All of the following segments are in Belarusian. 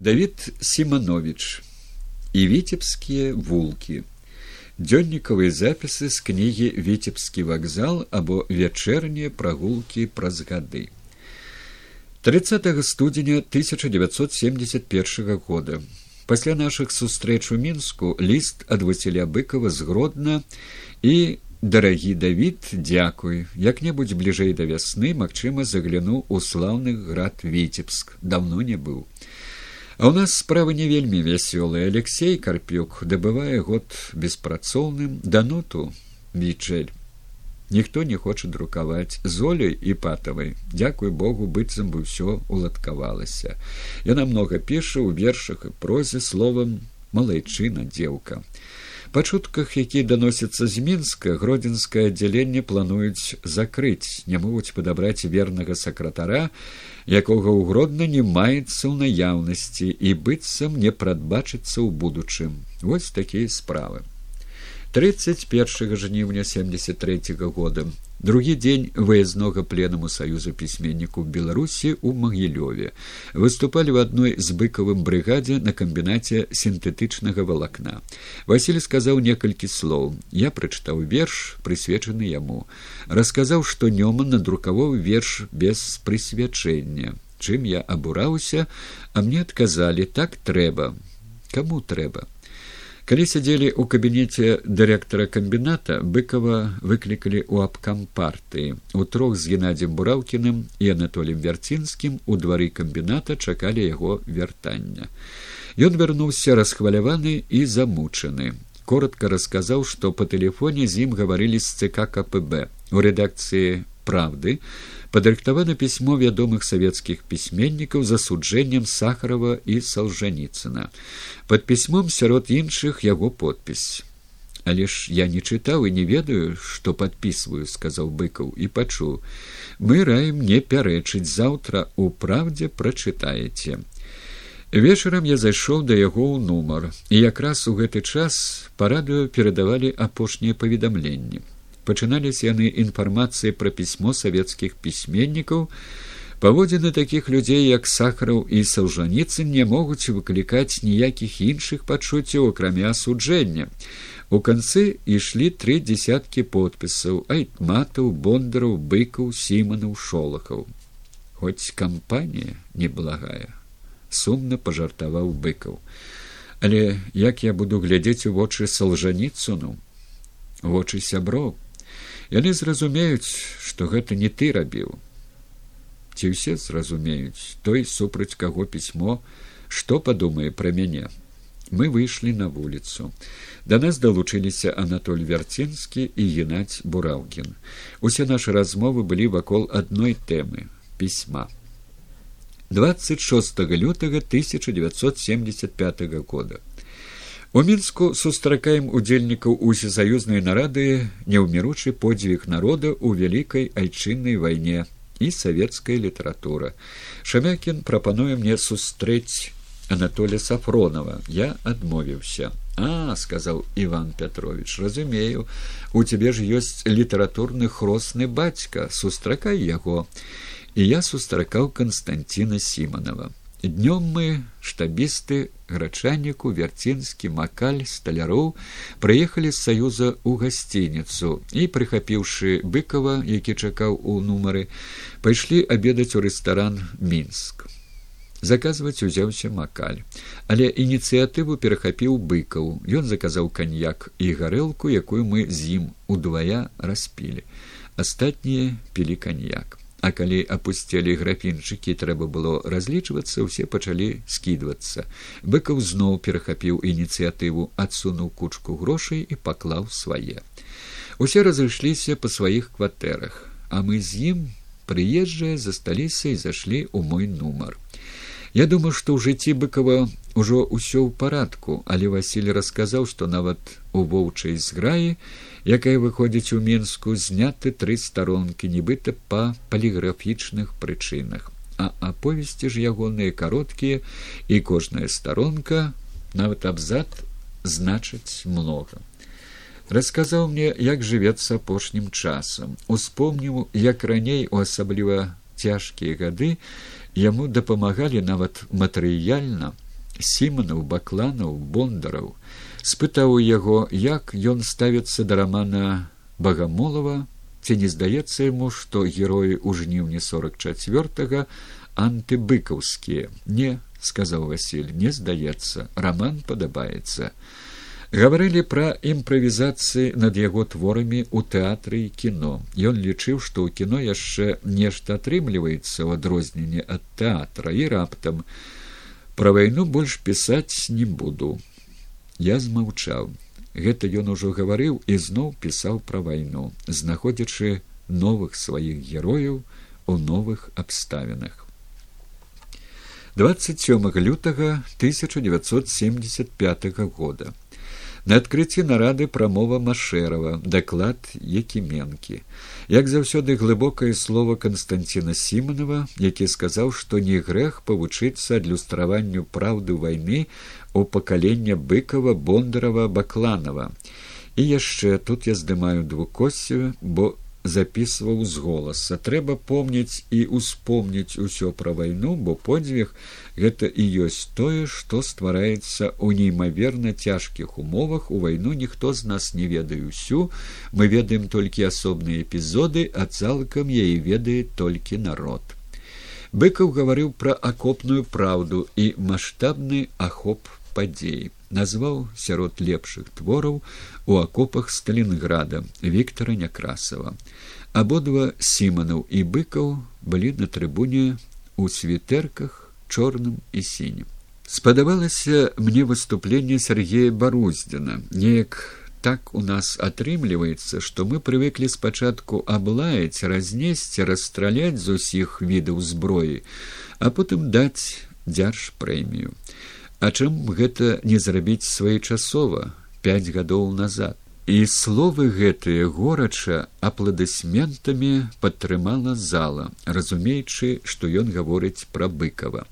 Давід Сіманович і віцебскія вулкі. Дзённікавыя запісы з кнігі віцебскі вакзал або вячэрнія прагулкі праз гады. 30 студзеня 1971 года. Пасля нашых сустрэч у мінску ліст ад васіля быкова згродна і дарагі давід дзякуй як-небудзь бліжэй да вясны магчыма загляну ў слаўны град віцебск давно не быў. А у нас справа не вельмі вясёлая алексей карпюк дабывае год беспрацоўным. Дануту вічэль ніхто не хоча друкаваць. Золей і патавай дзякуй богу быццам бы ўсё уладкавалася. Яна многа піша ў вершах і прозе словам малайчына дзеўка па чутках які даносяцца з мінска гродзенскае аддзяленне плануюць закрыць. Не могуць падабраць вернага сакратара якога ў гродна не маецца ў наяўнасці і быццам не прадбачыцца ў будучым. Вось такія справы 31 жніўня 73 -го года. Другі дзень выязнога пленаму саюза пісьменнікаў беларусі ў магілёве. Выступалі в адной з быкавым брыгадзе на камбінаце сінтэтычнага валакна. Васіль сказаў некалькі слоў. Я прачытаў верш прысвечаны яму. Расказаў што нёман надрукаваў верш без прысвячэння. Чым я абураўся? А мне адказалі так трэба каму трэба калі сядзелі ў кабінеце дырэктара камбіната быкова выклікалі ў абкам партыі у трох з геннадзем бураўкіным і анатолем вярцінскім у двары камбіната чакалі яго вяртання ён вярнуўся расхваляваны і замучаны. Коротко расказаў што па тэлефоне з ім гаварылі з цк кпб у рэдакцыі правды падрыхтавана пісьмо вядомых савецкіх пісьменнікаў з асуджэннем сахарова і салжаніцына. Под пісьмом сярод іншых яго подпіс. Але ж я не чытаў і не ведаю што подписываю сказаў быкаў і пачуў. Мы раем не пярэчыць заўтра у правдзе прачытаеце вечарам я зайшоў да яго ў нумар і якраз у гэты час па радыё перадавалі апошнія паведамленні пачыналіся яны інфармацыі пра пісьмо савецкіх пісьменнікаў. Паводзіны такіх людзей як сахараў і саўжаніцы не могуць выклікаць ніякіх іншых пачуццяў акрамя асуджэння. У канцы ішлі тры дзясяткі подпісаў айтматаў бондараў быкаў сіманаў шолахаў. Хоць кампанія неблагая сумна пажартаваў быкаў. Але як я буду глядзець у вочы салжаніцуну вочы сяброў яны зразумеюць што гэта не ты рабіў. Ці ўсе зразумеюць той супраць каго пісьмо што падумае пра мяне. Мы выйшлі на вуліцу. Да нас далучыліся анатоль вярцінскі і геннадзь бураўкін усе нашы размовы былі вакол адной тэмы пісьма. 26 лютага 1975 года У мінску сустракаем удзельнікаў усесаюзнай нарады неўміручы подзвіг народа ў вялікай айчыннай вайне і савецкая літаратура. Шамякін прапануе мне сустрэць Анатоля Сафронова. Я адмовіўся. А сказаў Іван Пятрович, разумею, у цябе ж ёсць літаратурны хросны бацька, сустракай яго. І я сустракаў Канстанціна Сіманова. Днём мы штабісты грачанніку вярцінскі макаль сталяроў прыехалі з саюза ў гасцініцу і прыхапіўшы быкова які чакаў у нумары пайшлі абедаць у рэстаран мінск. Заказваць узяўся макаль. Але ініцыятыву перахапіў быкаў. Ён заказаў каньяк і гарэлку якую мы з ім удвая распілі. Астатнія пілі каньяк А калі апусцілі графінчыкі трэба было разлічвацца усе пачалі скідвацца. Быкаў зноў перахапіў ініцыятыву адсунуў кучку грошай і паклаў свае. Усе разышліся па сваіх кватэрах а мы з ім прыезджыя засталіся і зашлі ў мой нумар. Я думаю што ў жыцці быкава ўжо ўсё ў парадку але васіль расказаў што нават у воўчай зграі якая выходзіць у мінску зняты тры старонкі нібыта па паліграфічных прычынах. А аповесці ж ягоныя кароткія і кожная старонка нават абзад значыць многа. Расказаў мне як жывецца апошнім часам. Успомніў як раней у асабліва цяжкія гады яму дапамагалі нават матэрыяльна сіманаў бакланаў бондараў спытаў яго як ён ставіцца да рамана багамолова ці не здаецца яму што героі ў жніўні сорок четверт антыбыкаўскія? Не сказаў василь не здаецца роман падабаецца. Гаварылі пра імправізацыі над яго творамі ў тэатры і кіно. Ён лічыў што ў кіно яшчэ нешта атрымліваецца ў адрозненне ад тэатра і раптам пра вайну больш пісаць не буду я змаўчаў. Гэта ён ужо гаварыў і зноў пісаў пра вайну знаходзячы новых сваіх герояў у новых абставінах. 27 лютага 1975 года на адкрыцці нарады прамова машэрава даклад якіменкі. Як заўсёды глыбокае слово константина сіманова які сказаў што не грэх павучыцца адлюстраванню праўды вайны у пакалення быкова бондарова бакланова і яшчэ тут я здымаю двукосцю бо записываў з голаса трэба помніць і успомніць усё пра вайну бо подзвіг гэта і ёсць тое што ствараецца ў неймаверна цяжкіх умовах. У вайну ніхто з нас не ведае ўсю. Мы ведаем толькі асобныя эпізоды а цалкам яе ведае толькі народ. Быкаў гаварыў пра акопную праўду і маштабны ахоп падзеі назваў сярод лепшых твораў у акопах сталінграда Віктора някрасава. Абодва сіманаў і быкаў былі на трыбуне у світэрках чорным і сінім. Спадабалася мне выступленне сергея баруздзіна. Неяк так у нас атрымліваецца што мы прывыклі спачатку аблаяць разнесці расстраляць з усіх відаў зброі а потым даць дзярж прэмію А чым гэта не зрабіць своечасова пять гадоў назад? І словы гэтыя горача апладысментамі падтрымала зала разумеючы што ён гаворыць пра быкова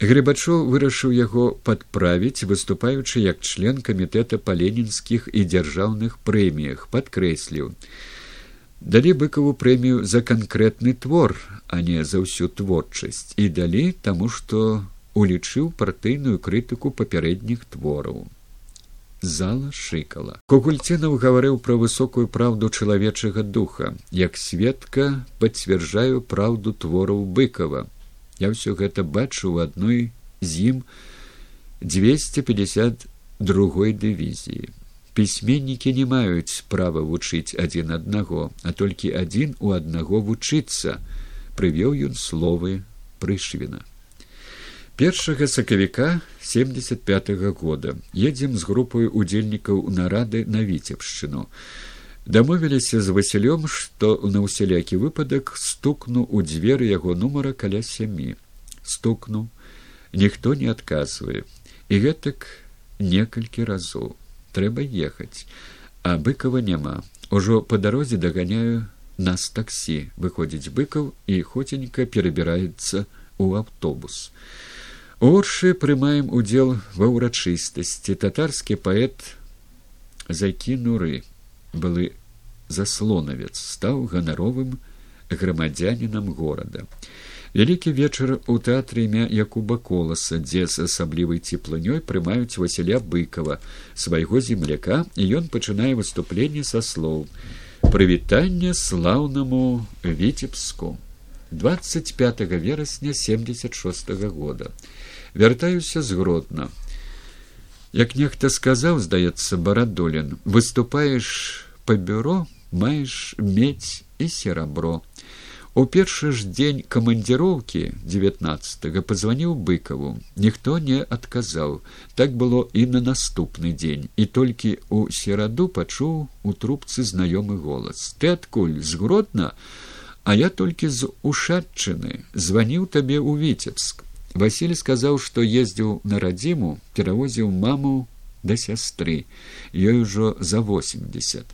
грыбачоў вырашыў яго падправіць выступаючы як член камітэта па ленінскіх і дзяржаўных прэміях падкрэсліў. Далі быкаву прэмію за канкрэтны твор а не за ўсю творчасць. І далі таму што улічыў партыйную крытыку папярэдніх твораў. Зала шыкала. Когульцінаў гаварыў пра высокую праўду чалавечага духа. Як сведка пацвярджаю праўду твораў быкова я ўсё гэта бачу ў адной з ім двести пятьдесят другой дывізіі. Пісьменнікі не маюць права вучыць адзін аднаго а толькі адзін у аднаго вучыцца прывёў ён словы прышвіна першага сакавіка семьдесят пять -го года. Едзем з групай удзельнікаў нарады на віцебшчыну. Дамовіліся з васілём што на ўсялякі выпадак стукну ў дзверы яго нумара каля сямі. Стукну. Ніхто не адказвае. І гэтак некалькі разоў. Трэба ехаць. А быкова няма. Ужо по дарозе даганяю нас таксі. Выходзіць быкаў і хоценька перабіраецца ў аўтобус Оршы прымаем удзел ва ўрачыстасці. Татарскі паэт закінуры былы заслонавец стаў ганаровым грамадзянінам горада. Вялікі вечар у тэатры імя Якуба коласа, дзе з асаблівай цеплынёй прымаюць Васіля быкова свайго земляка і ён пачынае выступленне са слоў. Прывітанне слаўнаму віцебску 25 верасня 76 -го года вяртаюся згродна. Як нехта сказаў здаецца барадолін выступаеш па бюро маеш медь і серабро. У першы ж дзень камандзіроўкі девятнадцатого позваніў быкаву. Ніхто не адказаў. Так было і на наступны дзень. І толькі у сераду пачуў у трубцы знаёмы голас. Ты адкуль? Згродна? А я толькі з ушадчыны званіў табе ў віцебск Васіль сказаў, што ездзіў на радзіму, перавозіў маму да сястры, ёй ужо за восемьдесят.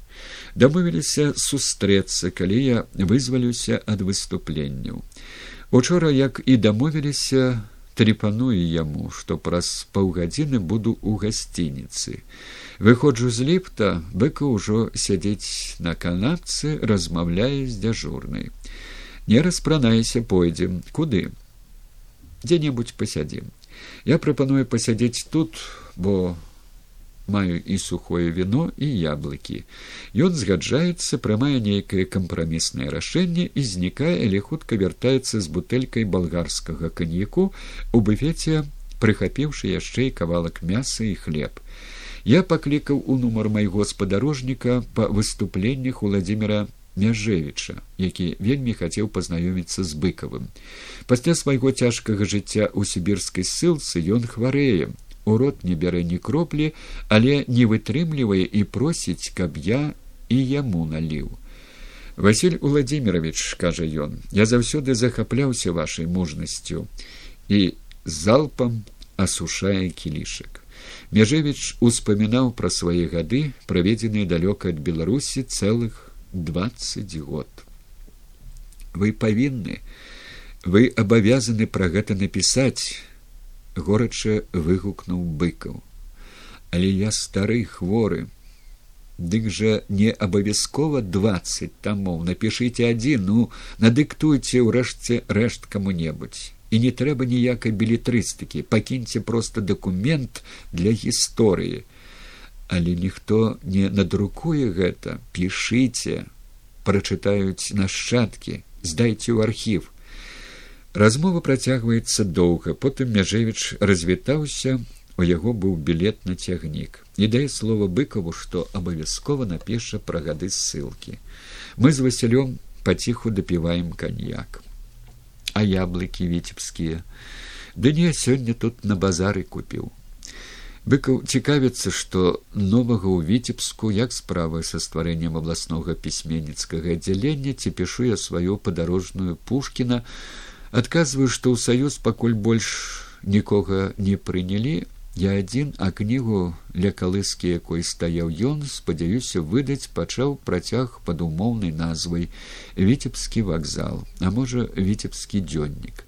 Дамовіліся сустрэцца, калі я вызвалюся ад выступленняў. Учора, як і дамовіліся, трепаную яму, што праз паўгадзіны буду ў гасцініцы. Выходжу з ліфта, быка ўжо сядзець на канадцы, размаўляе з дзяжурнай. Не распранайся, пойдзем, куды? Дзе-небудзь пасядзім я прапаную пасядзець тут бо маю і сухое віно і яблыкі. Ён згаджаецца прымае нейкае кампраміснае рашэнне і знікае але хутка вяртаецца з бутэлькай балгарскага каньяку у буфеце прыхапіўшы яшчэ і кавалак мяса і хлеб. Я паклікаў у нумар майго спадарожніка па выступленнях владимира мяжевіча які вельмі хацеў пазнаёміцца з быкавым. Пасля свайго цяжкага жыцця ў сібірскай ссылцы ён хварэе у рот не бярэ ні кроплі але не вытрымлівае і просіць каб я і яму наліў василь владимирович кажа ён я заўсёды захапляўся вашай мужнасцю і залпам асушае кілішак мяжевич успамінаў пра свае гады праведзеныя далёка ад беларусі цэлых двадцать год. Вы павінны вы абавязаны пра гэта напісаць горача выгукнуў быкаў. Але я стары хворы дык жа не абавязкова двадцать тамоў напішыце адзін ну надыктуйце ўрэшце рэшт каму-небудзь. І не трэба ніякай білетрыстыкі пакіньце просто дакумент для гісторыі але ніхто не надрукуе гэта пішыце прачытаюць нашчадкі здайце ў архів Размова працягваецца доўга, потым мяжевіч развітаўся, у яго быў білет на цягнік. Не дае слова быкаву, што абавязкова напіша пра гады ссылкі. Мы з васілём паціху дапіваем каньяк. А яблыкі віцебскія. Ды не сёння тут на базары купіў. Быкаў цікавіцца, што новага ў віцебску як справа са стварэннем абласнога пісьменніцкага аддзялення ці пішу я сваю падарожную пушкіна, адказваю што ў саюз пакуль больш нікога не прынялі. Я адзін а кнігу ля калыскі якой стаяў ён спадзяюся выдаць пачаў працяг пад умоўнай назвай віцебскі вакзал а можа віцебскі дзённік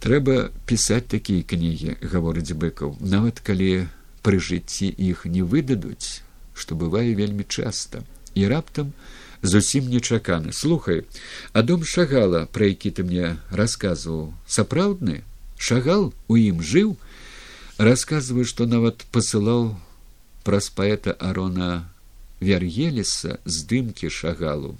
трэба пісаць такія кнігі гаворыць быкаў нават калі пры жыцці іх не выдадуць што бывае вельмі часта. І раптам зусім нечаканы. Слухай а дом шагала пра які ты мне расказваў сапраўдны? Шагал у ім жыў? Расказваю што нават пасылаў праз паэта арона вяргелеса здымкі шагалу.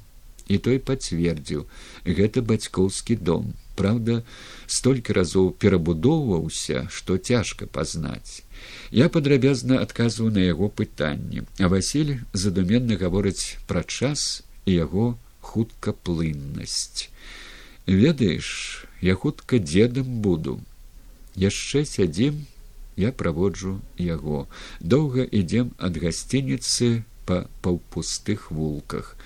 І той пацвердзіў гэта бацькоўскі дом праўда столькі разоў перабудоўваўся што цяжка пазнаць. Я падрабязна адказваю на яго пытанні. А василь задуменна гаворыць пра час і яго хуткаплыннасць. Ведаеш я хутка дзедам буду. Яшчэ сядзім я праводжу яго. Доўга ідзем ад гасцініцы па паўпустых вулках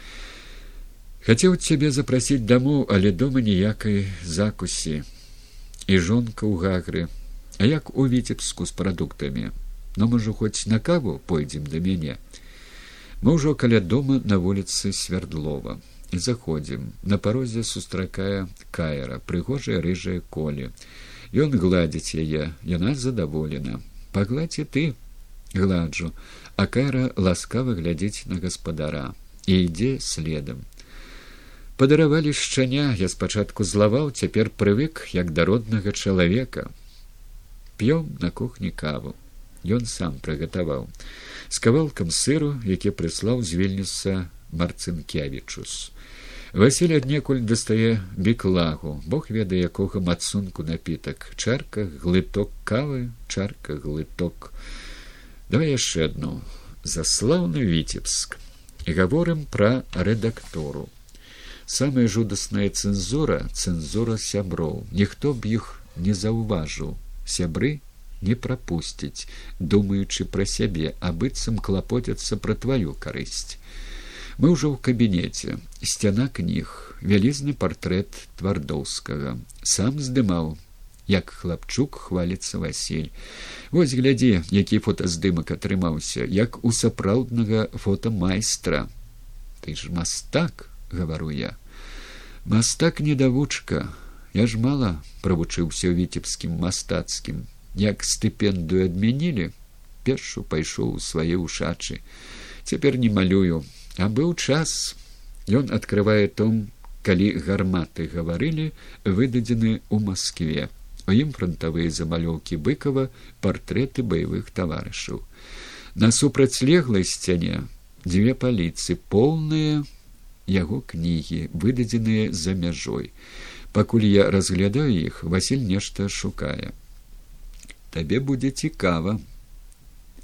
хацеў цябе запрасіць дамоў але дома ніякай закусі. І жонка ў гагры. А як у віцебску з прадуктамі? Но можа хоць на каву пойдзем да мяне? Мы ўжо каля дома на вуліцы свярдлова. І заходзім. На парозе сустракае каера прыгожая рыжая коле ён гладзіць яе яна задаволена. Пагладзі ты гладжу. А кайра ласкава глядзець на гаспадара. І ідзе следам падаравалі шчаня я спачатку злаваў цяпер прывык як да роднага чалавека. П'ём на кухні каву. Ён сам прыгатаваў. З кавалкам сыру які прыслаў з вільнюса марцынкевічус. Василь аднекуль дастае біклагу бог ведае якога мацунку напітак. Чарка глыток кавы чарка глыток. Давай яшчэ одну заслаўны віцебск. І гаворым пра рэдактору самая жудасная цэнзура цэнзура сяброў ніхто б іх не заўважыў. Сябры не прапусціць думаючы пра сябе а быццам клапоцяцца пра тваю карысць. Мы ўжо ў кабінеце. Сцяна кніг вялізны партрэт твардоўскага. Сам здымаў як хлапчук хваліцца василь вось глядзі які фотаздымак атрымаўся як у сапраўднага фотамайстра. Ты ж мастак гавару я. Мастак недавучка я ж мала правучыўся ў віцебскім мастацкім. Як стыпендую адмянілі першу пайшоў у свае ушачы. Цяпер не малюю а быў час. Ён открывае том калі гарматы гаварылі выдадзены ў москве у ім фронтавыя замалёўкі быкова партрэты баявых таварышаў. На супрацьлеглай сцяне дзве паліцы поўныя яго кнігі выдадзеныя за мяжой. Пакуль я разглядаю іх василь нешта шукае. Табе будзе цікава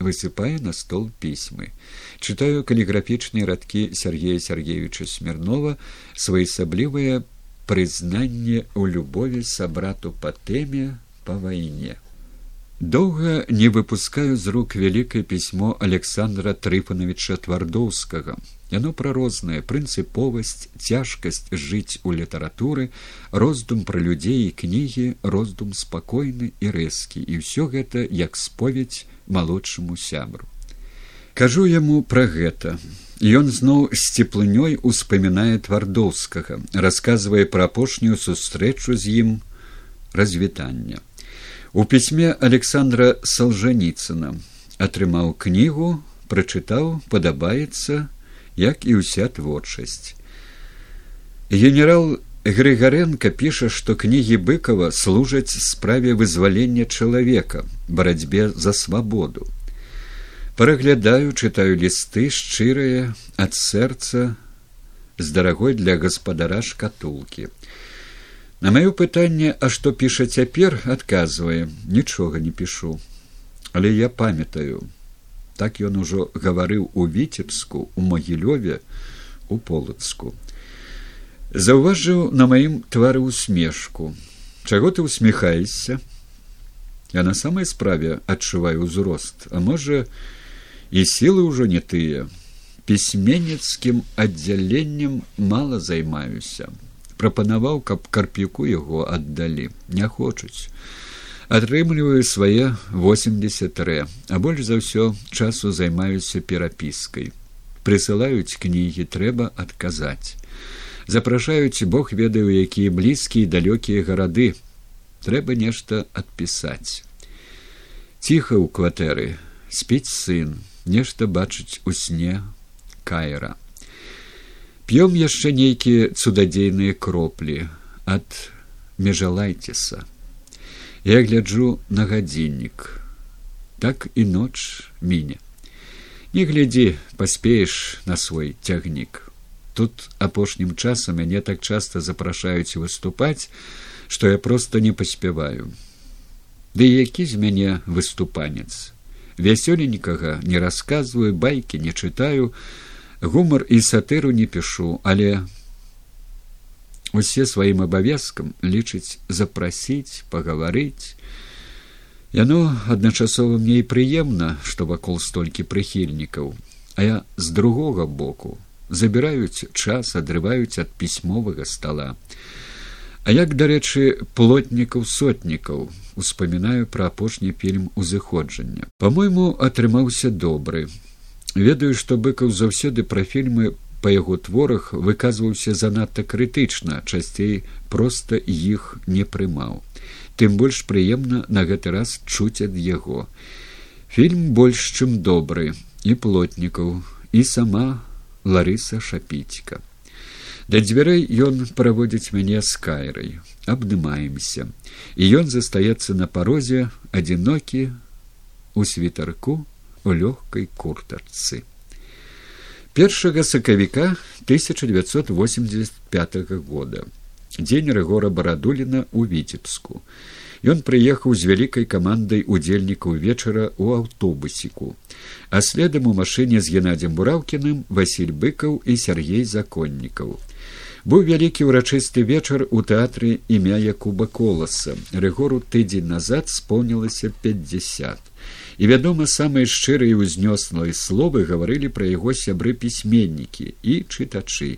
высыпае на стол пісьмы. Чытаю каліграфічныя радкі сергея сергеевича смирнова своеасаблівыя прызнанне ў любові сабрату па тэме па вайне доўга не выпускаю з рук вялікае пісьмо александра трыфановича твардоўскага. Яно пра рознае прынцыповасць цяжкасць жыць у літаратуры роздум пра людзей і кнігі роздум спакойны і рэзкі. І ўсё гэта як споведь малодшаму сябру. Кажу яму пра гэта. Ён зноў з цеплынёй успамінае твардоўскага, расказвае пра апошнюю сустрэчу з ім. Развітання. У пісьме Александра Салжаніцына атрымаў кнігу, прачытаў, падабаецца, як і ўся творчасць. Генерал Грыгаренко піша, што кнігі быкова служаць справе вызвалення чалавека, барацьбе за свабоду праглядаю чытаю лісты шчырыя ад сэрца з дарагой для гаспадара шкатулкі на маё пытанне а што піша цяпер адказвае нічога не пішу. Але я памятаю так ён ужо гаварыў у віцебску у магілёве у полацку. Заўважыў на маім твары усмешку. Чаго ты усміхаешся? Я на самай справе адчуваю ўзрост а можа і сілы ўжо не тыя. Пісьменніцкім аддзяленнем мала займаюся прапанаваў каб карпюку яго аддалі. Не хочуць. Атрымліваю свае восемьдесят рэ а больш за ўсё часу займаюся перапіскай. Прысылаюць кнігі трэба адказаць. Запрашаюць бог ведаю якія блізкія далёкія гарады. Трэба нешта адпісаць. Ціха ў кватэры. Спіць сын. Нешта бачыць у сне. Кайра п'ём яшчэ нейкія цудадзейныя кроплі ад межалайцеса я гляджу на гадзіннік. Так і ноч міне. Не глядзі паспееш на свой цягнік. Тут апошнім часам мяне так часта запрашаюць выступаць што я просто не паспяваю. Ды які з мяне выступанец? Вясёленькага не расказваю байкі не чытаю гумар і сатыру не пішу але усе сваім абавязкам лічыць запрасіць пагаварыць яно адначасова мне і прыемна што вакол столькі прыхільнікаў а я з другога боку забіраюць час адрываюць ад пісьмовага стола А як, дарэчы, плотнікаў сотнікаў успамінаю пра апошні фільм узыходжання. Па-мойму, атрымаўся добры. Ведаю, што быкаў заўсёды пра фільмы па яго творах выказваўся занадта крытычна, часцей проста іх не прымаў. Тым больш прыемна на гэты раз чуць ад яго. Фільм больш чым добры і плотнікаў і сама Ларыса шапіцька. Да дзвярэй ён праводзіць мяне з кайрай абдымаемся і ён застаецца на парозе адзінокі у світарку у лёгкай куртачцы першага сакавіка 1985 года. Дзень рэгора барадуліна у віцебску. Ён прыехаў з вялікай камандай удзельнікаў вечара ў аўтобусіку, а следам у машыне з геннадзем бураўкіным Васіль быкаў і Сергей законнікаў. Быў вялікі ўрачысты вечар у тэатры імя якуба коласа. Рэгору тыдзень назад споўнілася пятьдесят і вядома самыя шчырыя ўзнёсныя словы гаварылі пра яго сябры пісьменнікі і чытачы.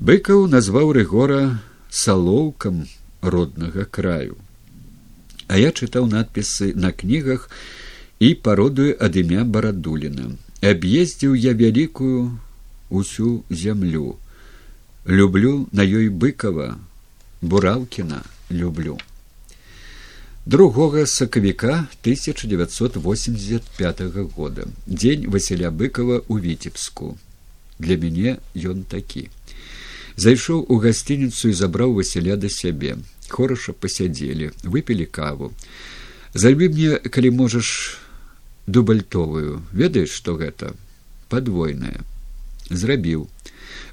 Быкаў назваў рэгора салоўкам роднага краю а я чытаў надпісы на кнігах і пародую ад імя барадуліна. Аб'ездзіў я вялікую усю зямлю. Люблю на ёй быкова бураўкіна люблю другога сакавіка 1985 года. Дзень василя быкова у віцебску для мяне ён такі. Зайшоў у гасцініцу і забраў василя да сябе хораша пасядзелі выпілі каву. Зальбі мне калі можаш дубальтовую. Ведаеш што гэта падвойная зрабіў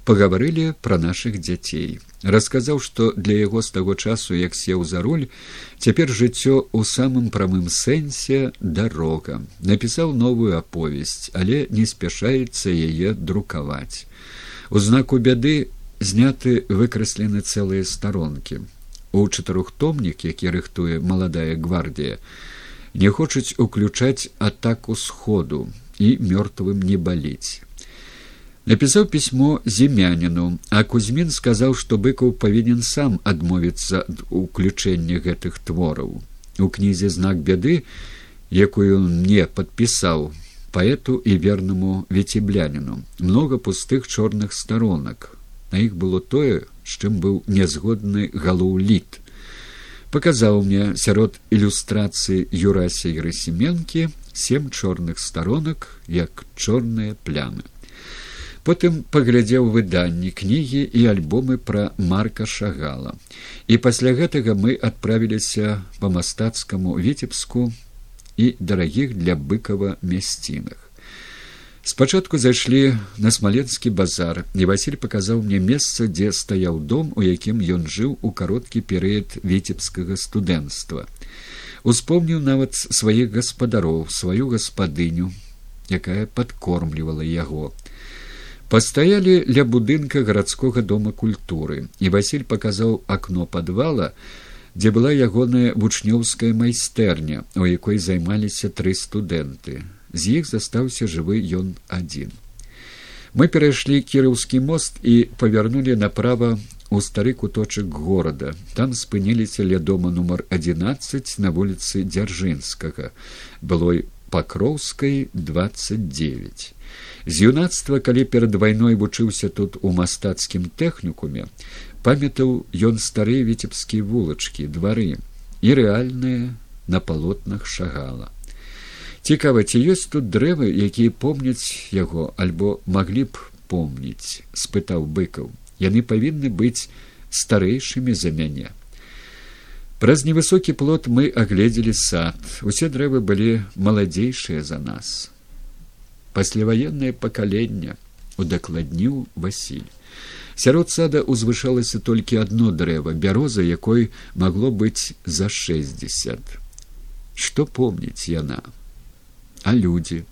пагаварылі пра нашых дзяцей расказаў што для яго з таго часу як сеў за руль цяпер жыццё ў самым прамым сэнсе дарога. Напісаў новую аповесць але не спяшаецца яе друкаваць. У знаку бяды зняты выкраслены цэлыя старонкі. У чатырохтомнік які рыхтуе маладая гвардія не хочуць уключаць атаку сходу і мёртвым не баліць напісаў пісьмо земяніну а кузьмін сказаў што быкаў павінен сам адмовіцца ад уключэння гэтых твораў у кнізе знак бяды якую мне падпісаў паэту і вернаму вецебляніну много пустых чорных старонак на іх было тое з чым быў нязгодны галоў літ паказаў мне сярод ілюстрацыі юрася грасеменкі сем чорных старонак як чорныя плямы потым паглядзеў выданні кнігі і альбомы пра марка шагала. І пасля гэтага мы адправіліся па мастацкаму віцебску і дарагіх для быкава мясцінах. Спачатку зайшлі на смаленскі базар і василь паказаў мне месца дзе стаяў дом у якім ён жыў у кароткі перыяд віцебскага студэнцтва успомніў нават сваіх гаспадароў сваю гаспадыню якая падкормлівала яго пастаялі ля будынка гарадскога дома культуры і василь паказаў акно подвала дзе была ягоная вучнёўская майстэрня у якой займаліся тры студэнты. З іх застаўся жывы ён адзін. Мы перайшлі кіраўскі мост і павярнулі направа у стары куточак горада. Там спыніліся ля дома нумар адзінаццаць на вуліцы дзяржынскага былой пакроўскай двадцать девять з юнацтва калі перад вайной вучыўся тут у мастацкім тэхнікуме памятаў ён старыя віцебскія вулачкі двары і рэальныя на палотнах шагала. Цікава ці ёсць тут дрэвы якія помняць яго альбо маглі б помніць спытаў быкаў. Яны павінны быць старэйшымі за мяне. Праз невысокі плот мы агледзелі сад. Усе дрэвы былі маладзейшыя за нас пасляваеннае пакаленне удакладніў васіль сярод сада узвышалася толькі одно дрэва бяроза якой магло быць за шестьдесят. Што помніць яна? А людзі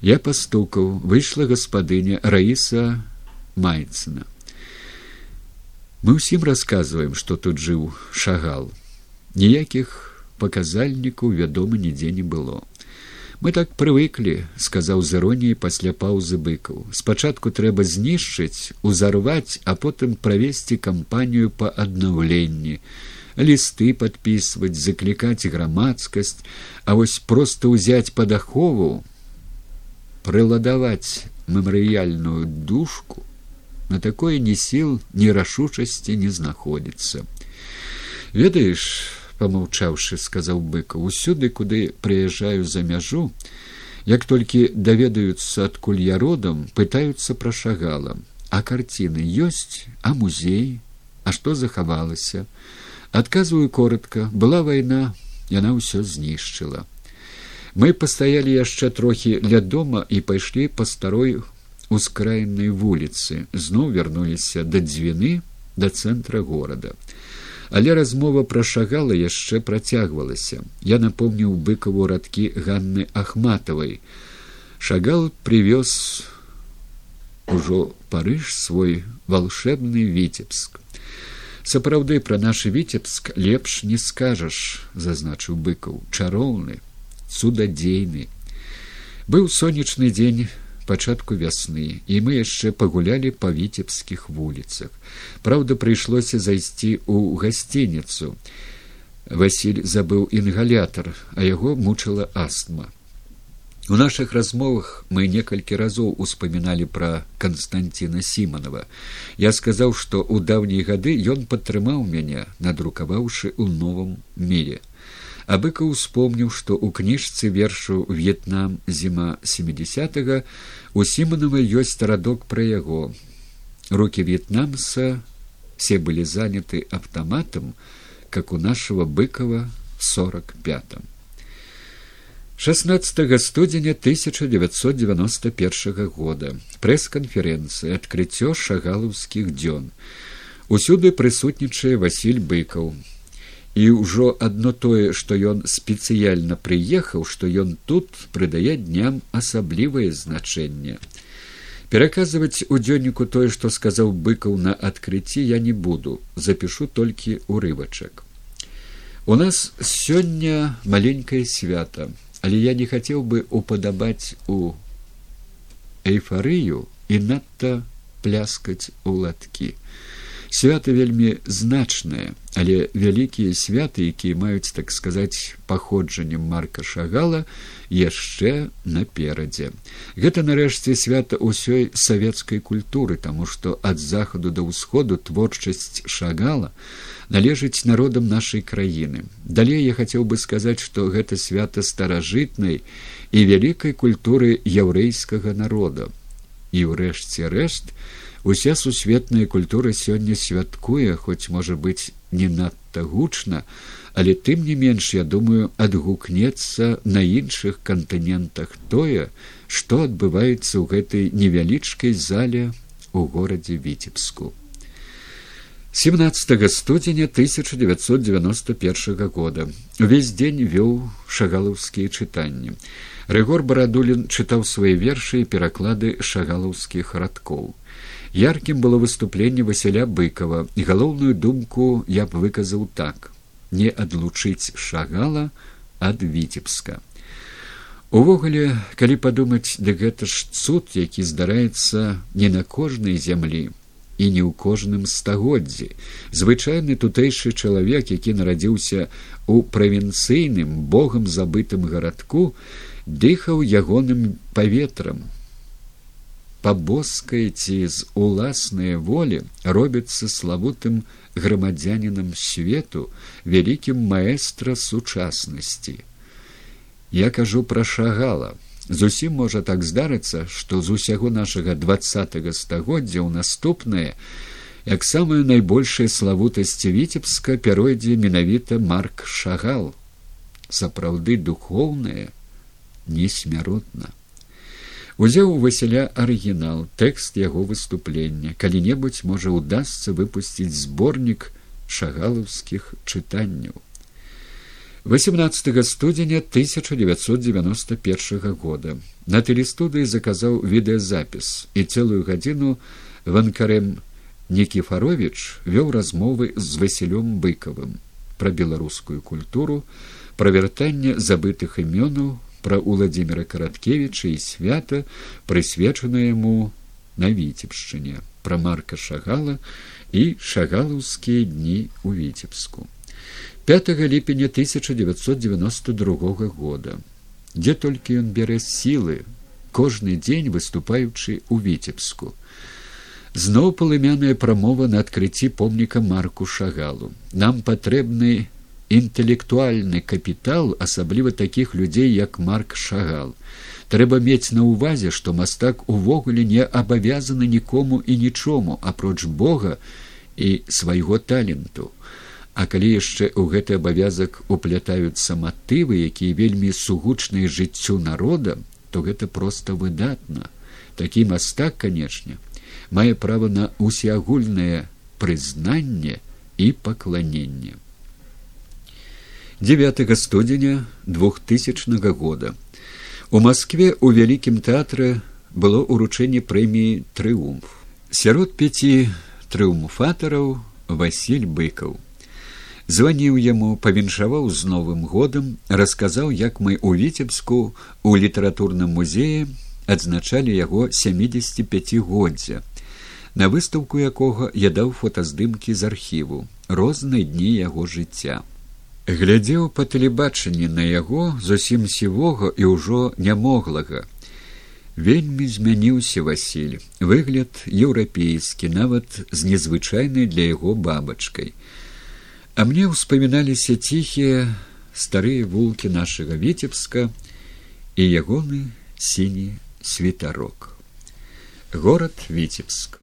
я пастукаў выйшла гаспадыня раіса майцына мы ўсім расказваем што тут жыў шагал. Ніякіх паказальнікаў вядома нідзе не было мы так прывыклі сказаў з іроніяй пасля паўзы быкаў. Спачатку трэба знішчыць узарваць а потым правесці кампанію па аднаўленні. Лісты падпісваць заклікаць грамадскасць а вось проста ўзяць пад ахову прыладаваць мемарыяльную душку на такое ні сіл ні рашучасці не знаходзіцца. Ведаеш помаўчаўшы сказаў быка усюды куды прыязджаю за мяжу як толькі даведаюцца адкуль я родам пытаюцца пра шагала а карціны ёсць а музей? А што захавалася? Адказваю коротко была вайна яна ўсё знішчыла. Мы пастаялі яшчэ трохі ля дома і пайшлі па старой ускраеннай вуліцы. Зноў вярнуліся да дзвіны да цэнтра горада але размова пра шагала яшчэ працягвалася. Я напомніў быкаву радкі ганны ахматавай шагал привёз ужо парыж свой волшебны віцебск сапраўды пра наш віцебск лепш не скажаш зазначыў быкаў. Чароўны цудадзейны. Быў сонечны дзень пачатку вясны і мы яшчэ пагулялі па віцебскіх вуліцах. Праўда прыйшлося зайсці ў гасцініцу. Василь забыў інгалятар а яго мучыла астма. У наших размовах мы некалькі разоў успаміналі пра константина симонова я сказаў што ў даўнія гады ён падтрымаў мяне надрукаваўшы ў новым мире абыка успомніў што ў кніжцы вершу в'етнам зіма семидесят у сіманова ёсць радок пра яго. Руки в'етнамса все былі заняты аўтаматам как у нашего быкова в сорок пятом. 16 студзеня 1991 года. Прэс-канферэнцыя адкрыццё шагалаўскіх дзён. Усюды прысутнічае василь быкаў і ўжо адно тое што ён спецыяльна прыехаў што ён тут прыдае дням асаблівае значэнне пераказваць у дзённіку тое што сказаў быкаў на адкрыцці я не буду. Запишу толькі урывачак у нас сёння маленькае свята але я не хацеў бы упадабаць у эйфарыю і надта пляскаць у латкі свята вельмі значнае але вялікія святы якія маюць так сказаць паходжаннем марка шагала яшчэ наперадзе гэта нарэшце свята ўсёй савецкай культуры таму што ад захаду да ўсходу творчасць шагала належыць народам нашай краіны. Далей я хацеў бы сказаць, што гэта свята старажытнай і вялікай культуры яўрэйскага народа. І ўрэшце рэшт, уся сусветная культура сёння святкуе, хоць можа быць не надта гучна, але тым не менш я думаю адгукнецца на іншых кантынентах тое, што адбываецца ў гэтай невялічкай зале у горадзе віцебску. 17 студзеня 1991 года. Увесь дзень вёў шагалаўскія чытанні. Рэгор барадулін чытаў свае вершы і пераклады шагалаўскіх радкоў яркім было выступленне васяля быкова і галоўную думку я б выказаў так. Не адлучыць шагала ад віцебска увогуле калі падумаць дык гэта ж цуд які здараецца не на кожнай зямлі і не ў кожным стагоддзі. Звычайны тутэйшы чалавек які нарадзіўся у правінцыйным богам забытым гарадку дыхаў ягоным паветрам пабоскай ці з уласнай волі робіцца славутым грамадзянінам свету вялікім маэстра сучаснасці. Я кажу пра шагала. Зусім можа так здарыцца што з усяго нашага двадцатого стагоддзя ў наступнае як самая найбольшая славутасць віцебска пяройдзе менавіта марк шагал. Сапраўды духоўнае несмяротна узяў у васяля арыгінал тэкст яго выступлення. Калі небудзь можа ўдасся выпусціць зборнік шагалаўскіх чытанняў. 18 студзеня 1991 года. На тэлестудыі заказаў відэазапіс і цэлую гадзіну ванкарэм некіфарович вёў размовы з васілём быкавым пра беларускую культуру пра вяртанне забытых імёнаў пра уладзіміра караткевіча і свята прысвечана яму на віцебшчыне пра марка шагала і шагалаўскія дні ў віцебску. 5 ліпеня 1992 года. Дзе толькі ён бярэ сілы кожны дзень выступаючы ў віцебску. Зноў палымяная прамова на адкрыцці помніка марку шагалу. Нам патрэбны інтэлектуальны капітал асабліва такіх людзей як марк шагал трэба мець на ўвазе што мастак увогуле не абавязаны нікому і нічому апроч бога і свайго таленту А калі яшчэ ў гэты абавязак уплятаюцца матывы, якія вельмі сугучныя жыццю народа, то гэта проста выдатна. Такі мастак, канечне, мае права на усеагульнае прызнанне і пакланенне. 9 студзеня 2000 года. У Маскве ў вялікім тэатры было ўручэнне прэміі трыумф сярод пяці трыумфатараў василь быкаў званіў яму павіншаваў з новым годам расказаў як мы ў віцебску у літаратурным музеі адзначалі яго сямдесят пятгоддзя на выстаўку якога я даў фотаздымкі з архіву розныя дні яго жыцця глядзеў па тэлебачанні на яго зусім сівога і ўжо нямоглага вельмі змяніўся васіль выгляд еўрапейскі нават з незвычайнай для яго бабачкай А мне ўспаміналіся ціхія старыя вулкі нашага віцебска і ягоны сіні світарок. Горад віцебск.